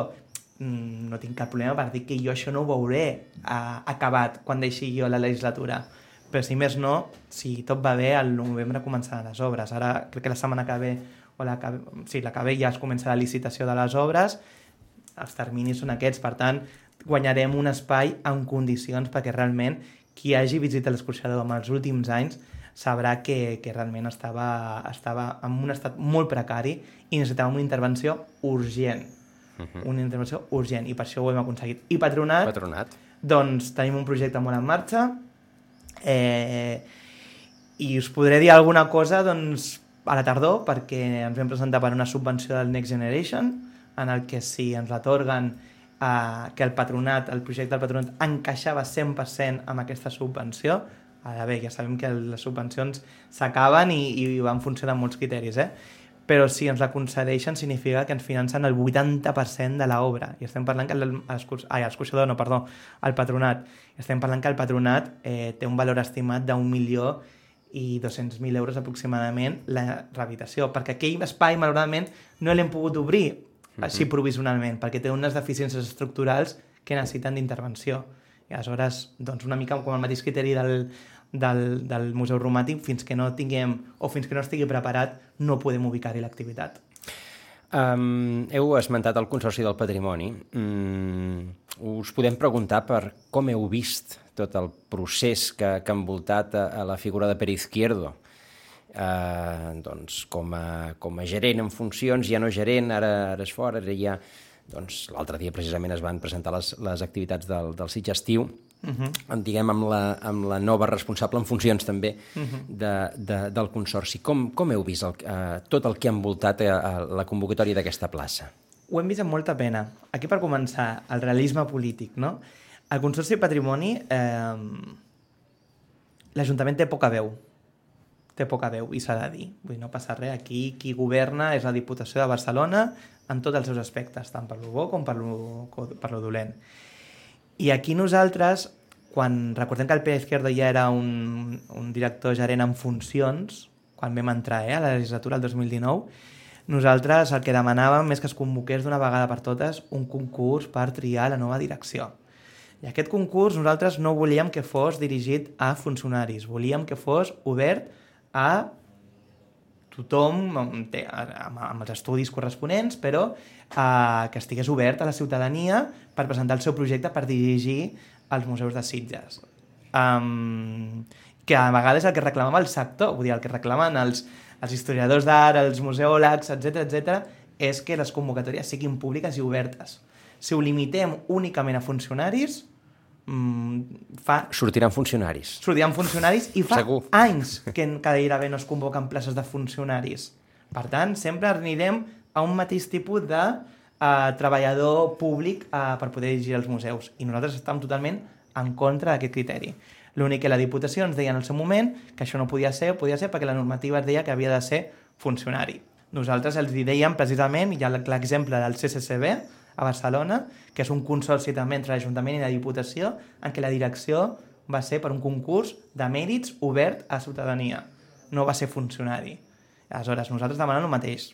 mm, no tinc cap problema per dir que jo això no ho veuré uh, acabat quan deixi jo la legislatura. Però si més no, si tot va bé, al novembre començaran les obres. Ara crec que la setmana que ve, o la que, sí, la que ve ja es comença la licitació de les obres, els terminis són aquests, per tant, guanyarem un espai en condicions perquè realment qui hagi visitat l'escorxador en els últims anys sabrà que, que realment estava, estava en un estat molt precari i necessitàvem una intervenció urgent. Uh mhm. -huh. Una intervenció urgent, i per això ho hem aconseguit. I Patronat, Patronat. doncs tenim un projecte molt en marxa, eh, i us podré dir alguna cosa doncs, a la tardor, perquè ens vam presentar per una subvenció del Next Generation, en el que si ens l'atorguen eh, que el patronat, el projecte del patronat encaixava 100% amb aquesta subvenció, Ara bé, ja sabem que les subvencions s'acaben i, i van funcionar molts criteris, eh? però si ens la concedeixen significa que ens financen el 80% de l'obra. I estem parlant que l'escorxador, no, perdó, el patronat. Estem parlant que el patronat eh, té un valor estimat d'un milió i 200.000 euros aproximadament la rehabilitació, perquè aquell espai, malauradament, no l'hem pogut obrir així provisionalment, perquè té unes deficiències estructurals que necessiten d'intervenció. I aleshores, doncs una mica com el mateix criteri del, del, del Museu Romàtic, fins que no tinguem o fins que no estigui preparat, no podem ubicar-hi l'activitat. Um, heu esmentat el Consorci del Patrimoni. Um, us podem preguntar per com heu vist tot el procés que, que ha envoltat a, a la figura de Pere Izquierdo. Uh, doncs, com, a, com a gerent en funcions, ja no gerent, ara, ara és fora, ara ja... Doncs l'altre dia precisament es van presentar les, les activitats del, del Sitge Estiu uh -huh. diguem, amb la, amb la nova responsable en funcions també uh -huh. de, de, del Consorci. Com, com heu vist el, uh, tot el que ha envoltat a, a la convocatòria d'aquesta plaça? Ho hem vist amb molta pena. Aquí per començar, el realisme polític, no? El Consorci de Patrimoni, eh, l'Ajuntament té poca veu. Té poca veu i s'ha de dir. Vull dir, no passa res. Aquí qui governa és la Diputació de Barcelona en tots els seus aspectes, tant per lo bo com per lo, per lo dolent. I aquí nosaltres, quan recordem que el Pere Izquierdo ja era un, un director gerent en funcions, quan vam entrar eh, a la legislatura el 2019, nosaltres el que demanàvem és que es convoqués d'una vegada per totes un concurs per triar la nova direcció. I aquest concurs nosaltres no volíem que fos dirigit a funcionaris, volíem que fos obert a tothom amb, té, amb, amb els estudis corresponents, però eh, que estigués obert a la ciutadania per presentar el seu projecte per dirigir els museus de Sitges. Um, que a vegades el que reclamava el sector, vull dir, el que reclamen els, els historiadors d'art, els museòlegs, etc etc, és que les convocatòries siguin públiques i obertes. Si ho limitem únicament a funcionaris, mm, fa Sortiran funcionaris. sortiran funcionaris i fa Segur. anys que en Cadeirabé no es convoquen places de funcionaris. Per tant, sempre anirem a un mateix tipus de uh, treballador públic uh, per poder dirigir els museus. I nosaltres estàvem totalment en contra d'aquest criteri. L'únic que la Diputació ens deia en el seu moment que això no podia ser, podia ser perquè la normativa es deia que havia de ser funcionari. Nosaltres els hi dèiem precisament, hi ha l'exemple del CCCB a Barcelona, que és un consorci també entre l'Ajuntament i la Diputació, en què la direcció va ser per un concurs de mèrits obert a ciutadania. No va ser funcionari. Aleshores, nosaltres demanant el mateix.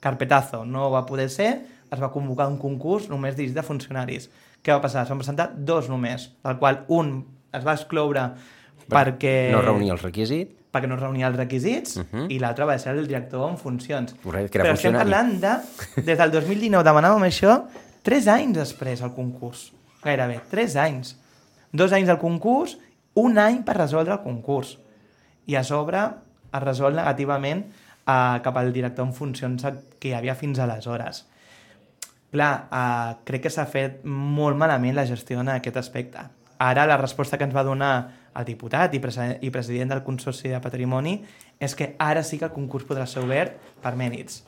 Carpetazo, no va poder ser, es va convocar un concurs només dirigit a funcionaris. Què va passar? Es van presentar dos només, del qual un es va excloure perquè No reunia els requisits. Perquè no reunia els requisits, uh Mhm. -huh. i l'altre va ser el director en funcions. Correcte, que era Però estem parlant de... Des del 2019 demanàvem això, tres anys després el concurs. Gairebé, tres anys. Dos anys del concurs, un any per resoldre el concurs. I a sobre es resol negativament eh, cap al director en funcions que hi havia fins aleshores. Clar, eh, crec que s'ha fet molt malament la gestió en aquest aspecte. Ara la resposta que ens va donar el diputat i, i president del Consorci de Patrimoni és que ara sí que el concurs podrà ser obert per mèrits.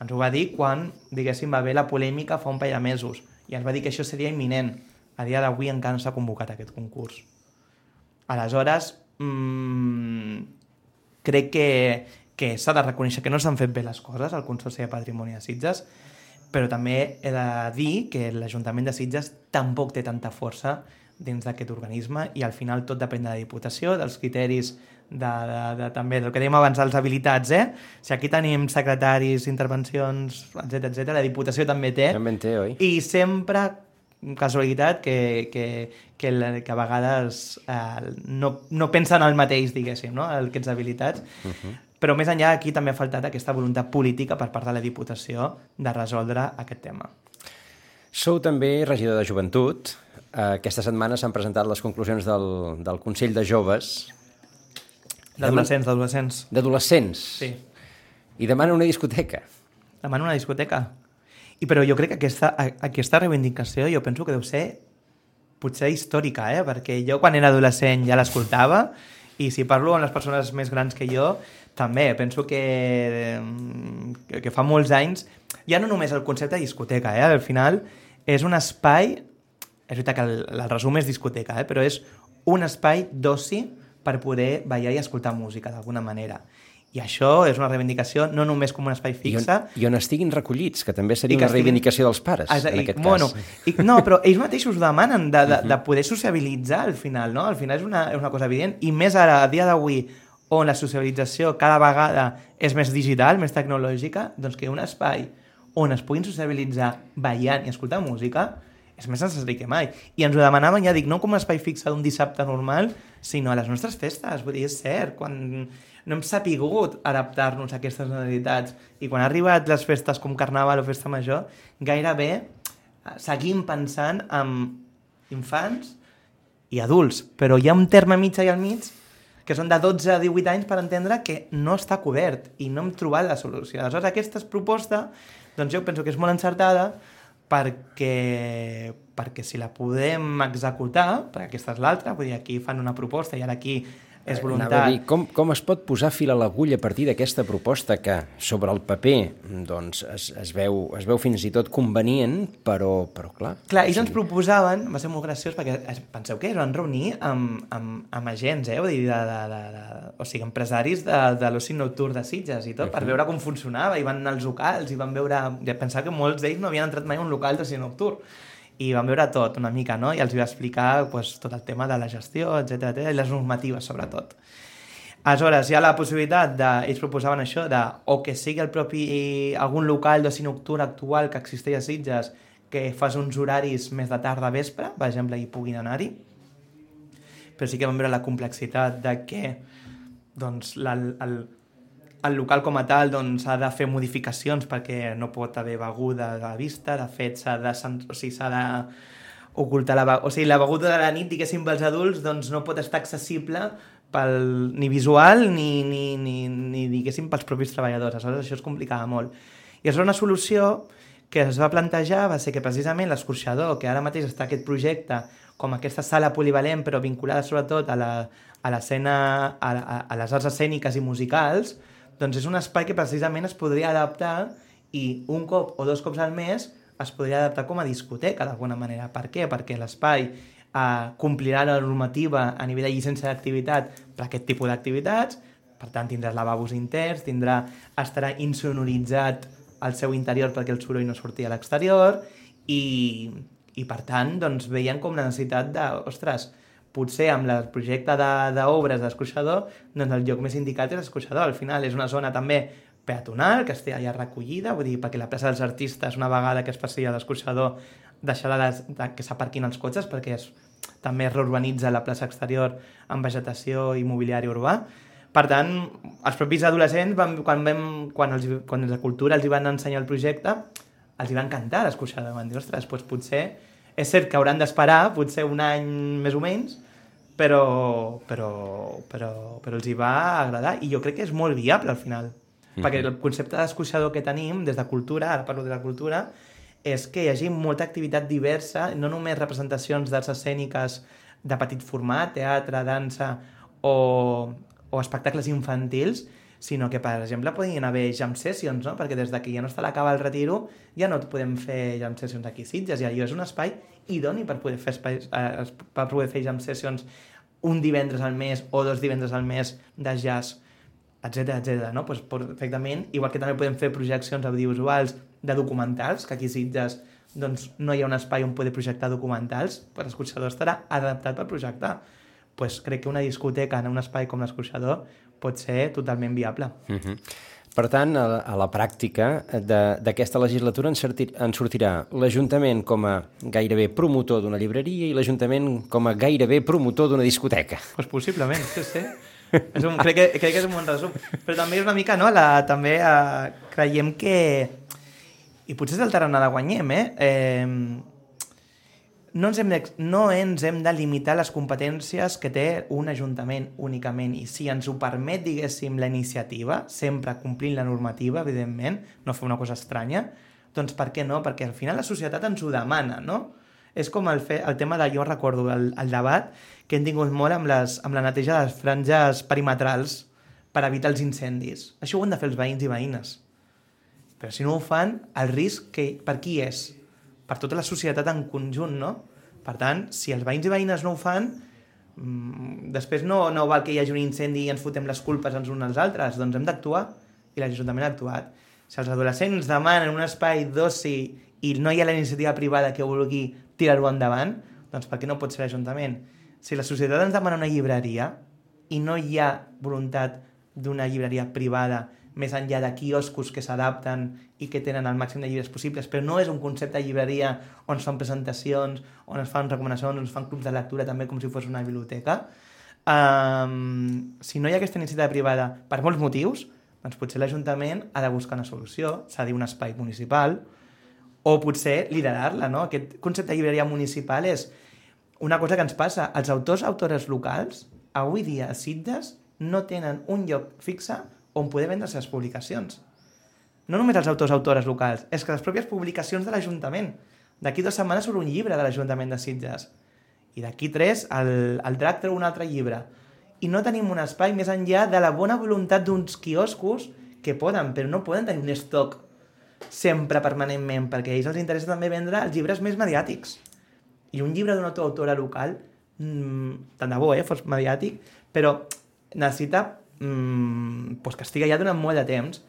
Ens ho va dir quan, diguéssim, va haver la polèmica fa un parell de mesos i ens va dir que això seria imminent. A dia d'avui encara no s'ha convocat aquest concurs. Aleshores, mmm, crec que, que s'ha de reconèixer que no s'han fet bé les coses al Consorci de Patrimoni de Sitges, però també he de dir que l'Ajuntament de Sitges tampoc té tanta força dins d'aquest organisme i al final tot depèn de la Diputació, dels criteris de, de, de, també del que dèiem abans dels habilitats, eh? Si aquí tenim secretaris, intervencions, etc etc, la Diputació també té. També en té, oi? I sempre, casualitat, que, que, que, la, que a vegades eh, no, no pensen el mateix, diguéssim, no? aquests habilitats. Uh -huh. Però més enllà, aquí també ha faltat aquesta voluntat política per part de la Diputació de resoldre aquest tema. Sou també regidor de joventut. Aquesta setmana s'han presentat les conclusions del, del Consell de Joves D'adolescents, d'adolescents. d'adolescents Sí. i demanen una discoteca. Demano una discoteca. I però jo crec que aquesta, aquesta reivindicació jo penso que deu ser potser històrica, eh? perquè jo quan era adolescent ja l'escoltava i si parlo amb les persones més grans que jo també, penso que, que, que fa molts anys ja no només el concepte de discoteca, eh? al final és un espai és veritat que el, el resum és discoteca, eh? però és un espai d'oci per poder ballar i escoltar música d'alguna manera. I això és una reivindicació no només com un espai I on, fixe, I on estiguin recollits, que també seria que una estiguin- reivindicació dels pares, Ah, en i, aquest bueno, cas. I, no, però ells mateixos demanen de, de, de poder sociabilitzar al final, no? Al final és una, és una cosa evident. I més ara, a dia d'avui, on la socialització cada vegada és més digital, més tecnològica, doncs que un espai on es puguin sociabilitzar ballant i escoltar música és més necessari que mai. I ens ho demanaven, ja dic, no com un espai fixe d'un dissabte normal, sinó a les nostres festes. Vull dir, és cert, quan no hem sapigut adaptar-nos a aquestes necessitats i quan han arribat les festes com Carnaval o Festa Major, gairebé eh, seguim pensant en infants i adults, però hi ha un terme mig allà al mig que són de 12 a 18 anys per entendre que no està cobert i no hem trobat la solució. Aleshores, aquesta proposta, doncs jo penso que és molt encertada perquè, perquè si la podem executar, perquè aquesta és l'altra, vull dir, aquí fan una proposta i ara aquí és a voluntat. dir, com, com es pot posar fil a l'agulla a partir d'aquesta proposta que sobre el paper doncs, es, es, veu, es veu fins i tot convenient, però, però clar... Clar, ells ens proposaven, va ser molt graciós, perquè es, penseu que es van reunir amb, amb, amb agents, eh? Dir, de, de, de, de, o sigui, empresaris de, de l'oci nocturn de Sitges i tot, per veure com funcionava, i van anar als locals, i van veure... Ja pensava que molts d'ells no havien entrat mai en un local d'oci nocturn, i van veure tot una mica, no? I els va explicar pues, tot el tema de la gestió, etc i les normatives, sobretot. Aleshores, hi ha la possibilitat de... Ells proposaven això de... O que sigui el propi... algun local d'oci nocturn actual que existeix a Sitges que fas uns horaris més de tarda a vespre, per exemple, i puguin anar-hi. Però sí que vam veure la complexitat de que doncs, la, el, el local com a tal doncs, ha de fer modificacions perquè no pot haver beguda a la vista, de fet s'ha de, o sigui, s'ha de ocultar la, o sigui, la beguda de la nit, diguéssim, pels adults, doncs no pot estar accessible pel, ni visual ni, ni, ni, ni, diguéssim, pels propis treballadors. Aleshores, això es complicava molt. I és una solució que es va plantejar va ser que precisament l'escorxador, que ara mateix està aquest projecte com aquesta sala polivalent, però vinculada sobretot a la, a l'escena, a, a, a les arts escèniques i musicals, doncs és un espai que precisament es podria adaptar i un cop o dos cops al mes es podria adaptar com a discoteca d'alguna manera. Per què? Perquè l'espai eh, complirà la normativa a nivell de llicència d'activitat per aquest tipus d'activitats, per tant tindrà lavabos interns, tindrà, estarà insonoritzat al seu interior perquè el soroll no sortia a l'exterior i, i per tant doncs, veien com la necessitat de, ostres, potser amb el projecte d'obres de, d'escorxador, doncs el lloc més indicat és l'escorxador. Al final és una zona també peatonal, que estigui allà recollida, vull dir, perquè la plaça dels artistes, una vegada que es passi a l'escorxador, deixarà de, de, que s'aparquin els cotxes, perquè es, també es reurbanitza la plaça exterior amb vegetació i mobiliari urbà. Per tant, els propis adolescents, van, quan, vam, quan, els, quan els de cultura els hi van ensenyar el projecte, els hi va encantar l'escorxador. Van dir, ostres, doncs potser... És cert que hauran d'esperar, potser un any més o menys, però, però, però, però els hi va agradar i jo crec que és molt viable al final. Mm -hmm. Perquè el concepte d'escorxador que tenim des de cultura, ara parlo de la cultura, és que hi hagi molta activitat diversa, no només representacions d'arts escèniques de petit format, teatre, dansa o, o espectacles infantils, sinó que, per exemple, podien haver jam sessions, no? perquè des de que ja no està a l'acaba el retiro ja no podem fer jam sessions aquí a Sitges, i allò és un espai idoni per poder fer, espais, eh, per poder fer jam sessions un divendres al mes o dos divendres al mes de jazz, etc etc. no? Pues, perfectament, igual que també podem fer projeccions audiovisuals de documentals, que aquí a Sitges doncs, no hi ha un espai on poder projectar documentals, per l'escorxador estarà adaptat per projectar. Pues crec que una discoteca en un espai com l'escorxador pot ser totalment viable. Uh -huh. Per tant, a, a la pràctica d'aquesta legislatura en, sortir, en sortirà l'Ajuntament com a gairebé promotor d'una llibreria i l'Ajuntament com a gairebé promotor d'una discoteca. Pues possiblement, sí, sí. és un, crec, que, crec que és un bon resum. Però també és una mica, no?, la, també eh, creiem que... I potser és el terreny de guanyem, eh? eh no ens, hem de, no ens hem de limitar les competències que té un ajuntament únicament i si ens ho permet, diguéssim, la iniciativa, sempre complint la normativa, evidentment, no fer una cosa estranya, doncs per què no? Perquè al final la societat ens ho demana, no? És com el, fe, el tema de, jo recordo, el, el debat que hem tingut molt amb, les, amb la neteja de les franges perimetrals per evitar els incendis. Això ho han de fer els veïns i veïnes. Però si no ho fan, el risc que, per qui és? Per tota la societat en conjunt, no? Per tant, si els veïns i veïnes no ho fan, mmm, després no, no val que hi hagi un incendi i ens fotem les culpes els uns als altres, doncs hem d'actuar, i l'Ajuntament ha actuat. Si els adolescents demanen un espai d'oci i no hi ha la iniciativa privada que vulgui tirar-ho endavant, doncs per què no pot ser l'Ajuntament? Si la societat ens demana una llibreria i no hi ha voluntat d'una llibreria privada més enllà de quioscos que s'adapten i que tenen el màxim de llibres possibles, però no és un concepte de llibreria on es fan presentacions, on es fan recomanacions, on es fan clubs de lectura també com si fos una biblioteca. Um, si no hi ha aquesta iniciativa privada per molts motius, doncs potser l'Ajuntament ha de buscar una solució, s'ha de dir un espai municipal, o potser liderar-la, no? Aquest concepte de llibreria municipal és una cosa que ens passa. Els autors autores locals, avui dia a Sitges, no tenen un lloc fixe on poder vendre les seves publicacions. No només els autors autores locals, és que les pròpies publicacions de l'Ajuntament. D'aquí dues setmanes surt un llibre de l'Ajuntament de Sitges. I d'aquí tres, el, el Drac treu un altre llibre. i no tenim un espai més enllà de la bona voluntat d'uns quioscos que poden, però no poden tenir un estoc sempre permanentment, perquè a ells els interessa també vendre els llibres més mediàtics. I un llibre d'una autora local, mmm, tant de bo, eh, fos mediàtic, però necessita mmm, pues que estigui allà durant molt de temps.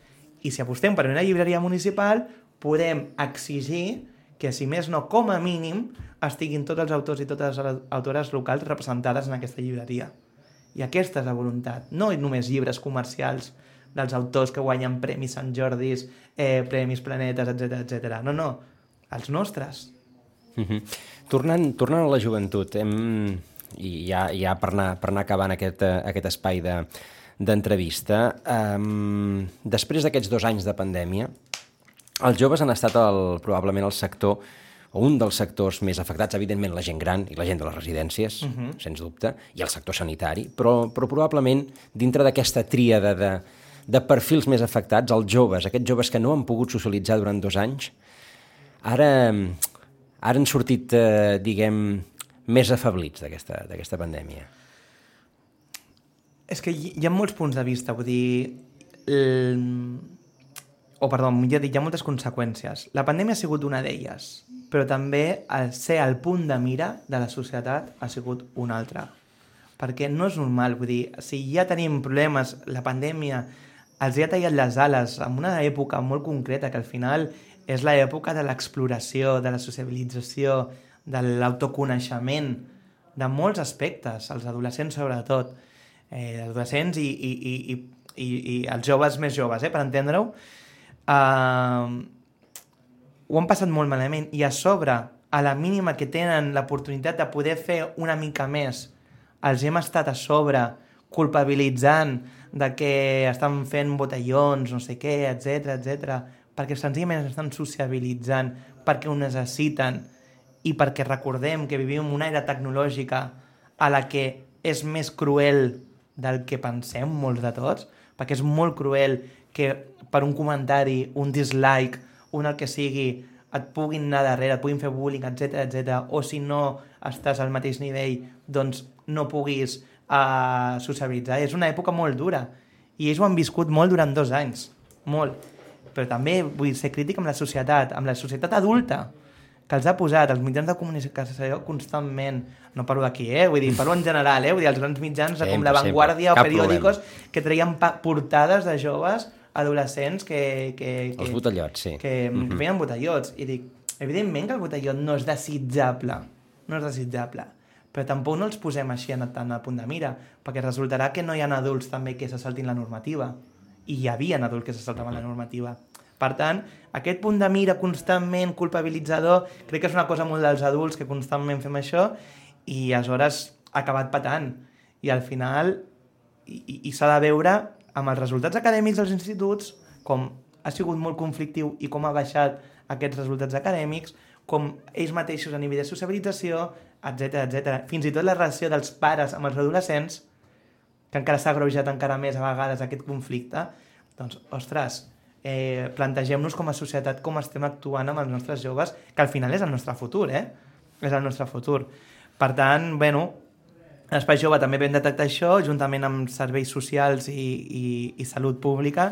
I si apostem per una llibreria municipal, podem exigir que, si més no, com a mínim, estiguin tots els autors i totes les autores locals representades en aquesta llibreria. I aquesta és la voluntat. No només llibres comercials dels autors que guanyen premis Sant Jordis, eh, premis Planetes, etc etc. No, no, els nostres. Uh -huh. tornant, tornant a la joventut, hem, i ja, ja per, anar, per anar acabant aquest, uh, aquest espai d'entrevista, de, um, després d'aquests dos anys de pandèmia, els joves han estat el, probablement el sector o un dels sectors més afectats, evidentment la gent gran i la gent de les residències, uh -huh. sens dubte, i el sector sanitari, però, però probablement dintre d'aquesta tríada de, de perfils més afectats, els joves, aquests joves que no han pogut socialitzar durant dos anys, ara, ara han sortit, eh, diguem, més afablits d'aquesta pandèmia. És que hi ha molts punts de vista, vull dir... El... O, perdó, millor dit, hi ha moltes conseqüències. La pandèmia ha sigut una d'elles però també el ser al punt de mira de la societat ha sigut un altre. Perquè no és normal, vull dir, si ja tenim problemes, la pandèmia els ha tallat les ales en una època molt concreta, que al final és l'època de l'exploració, de la sociabilització, de l'autoconeixement, de molts aspectes, els adolescents sobretot, eh, adolescents i, i, i, i, i, i els joves més joves, eh, per entendre-ho, eh, ho han passat molt malament i a sobre, a la mínima que tenen l'oportunitat de poder fer una mica més, els hem estat a sobre culpabilitzant de que estan fent botellons, no sé què, etc etc, perquè senzillament estan sociabilitzant, perquè ho necessiten i perquè recordem que vivim una era tecnològica a la que és més cruel del que pensem molts de tots, perquè és molt cruel que per un comentari, un dislike, un el que sigui, et puguin anar darrere, et puguin fer bullying, etc etc. o si no estàs al mateix nivell, doncs no puguis uh, sociabilitzar. És una època molt dura i ells ho han viscut molt durant dos anys, molt. Però també vull ser crític amb la societat, amb la societat adulta, que els ha posat els mitjans de comunicació constantment, no parlo d'aquí, eh? vull dir, parlo en general, eh? vull dir, els grans mitjans sempre, com La Vanguardia o periòdicos problema. que traien portades de joves adolescents que... que, que Els botellots, sí. Que mm -hmm. feien botellots. I dic, evidentment que el botellot no és desitjable, no és desitjable, però tampoc no els posem així en tant a punt de mira, perquè resultarà que no hi ha adults també que se saltin la normativa. I hi havia adults que se saltaven la normativa. Per tant, aquest punt de mira constantment culpabilitzador, crec que és una cosa molt dels adults que constantment fem això i aleshores ha acabat patant. I al final, i, i, i s'ha de veure amb els resultats acadèmics dels instituts, com ha sigut molt conflictiu i com ha baixat aquests resultats acadèmics, com ells mateixos a nivell de sociabilització, etc etc. Fins i tot la relació dels pares amb els adolescents, que encara s'ha agreujat encara més a vegades aquest conflicte, doncs, ostres, eh, plantegem-nos com a societat com estem actuant amb els nostres joves, que al final és el nostre futur, eh? És el nostre futur. Per tant, bueno, L'Espai Jove també vam detectar això, juntament amb serveis socials i, i, i salut pública,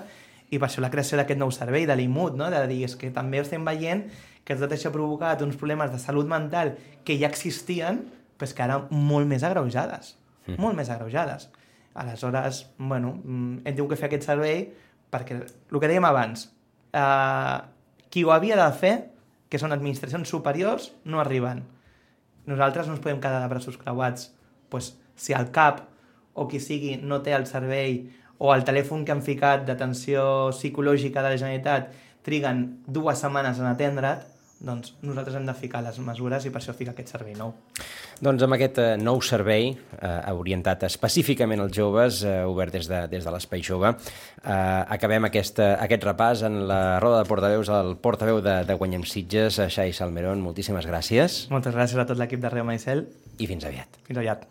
i per això la creació d'aquest nou servei, de l'IMUT, no? de dir, és que també estem veient que tot això ha provocat uns problemes de salut mental que ja existien, però que ara molt més agreujades, mm. molt més agreujades. Aleshores, bueno, mm, hem tingut que fer aquest servei perquè, el que dèiem abans, eh, qui ho havia de fer, que són administracions superiors, no arriben. Nosaltres no ens podem quedar de braços creuats pues, si el CAP o qui sigui no té el servei o el telèfon que han ficat d'atenció psicològica de la Generalitat triguen dues setmanes en atendre't, doncs nosaltres hem de ficar les mesures i per això fica aquest servei nou. Doncs amb aquest eh, nou servei, eh, orientat específicament als joves, eh, obert des de, des de l'Espai Jove, eh, acabem aquesta, aquest repàs en la roda de portaveus al portaveu de, de Guanyem Sitges, Xai Salmerón. Moltíssimes gràcies. Moltes gràcies a tot l'equip de Reu Maicel. I fins aviat. Fins aviat.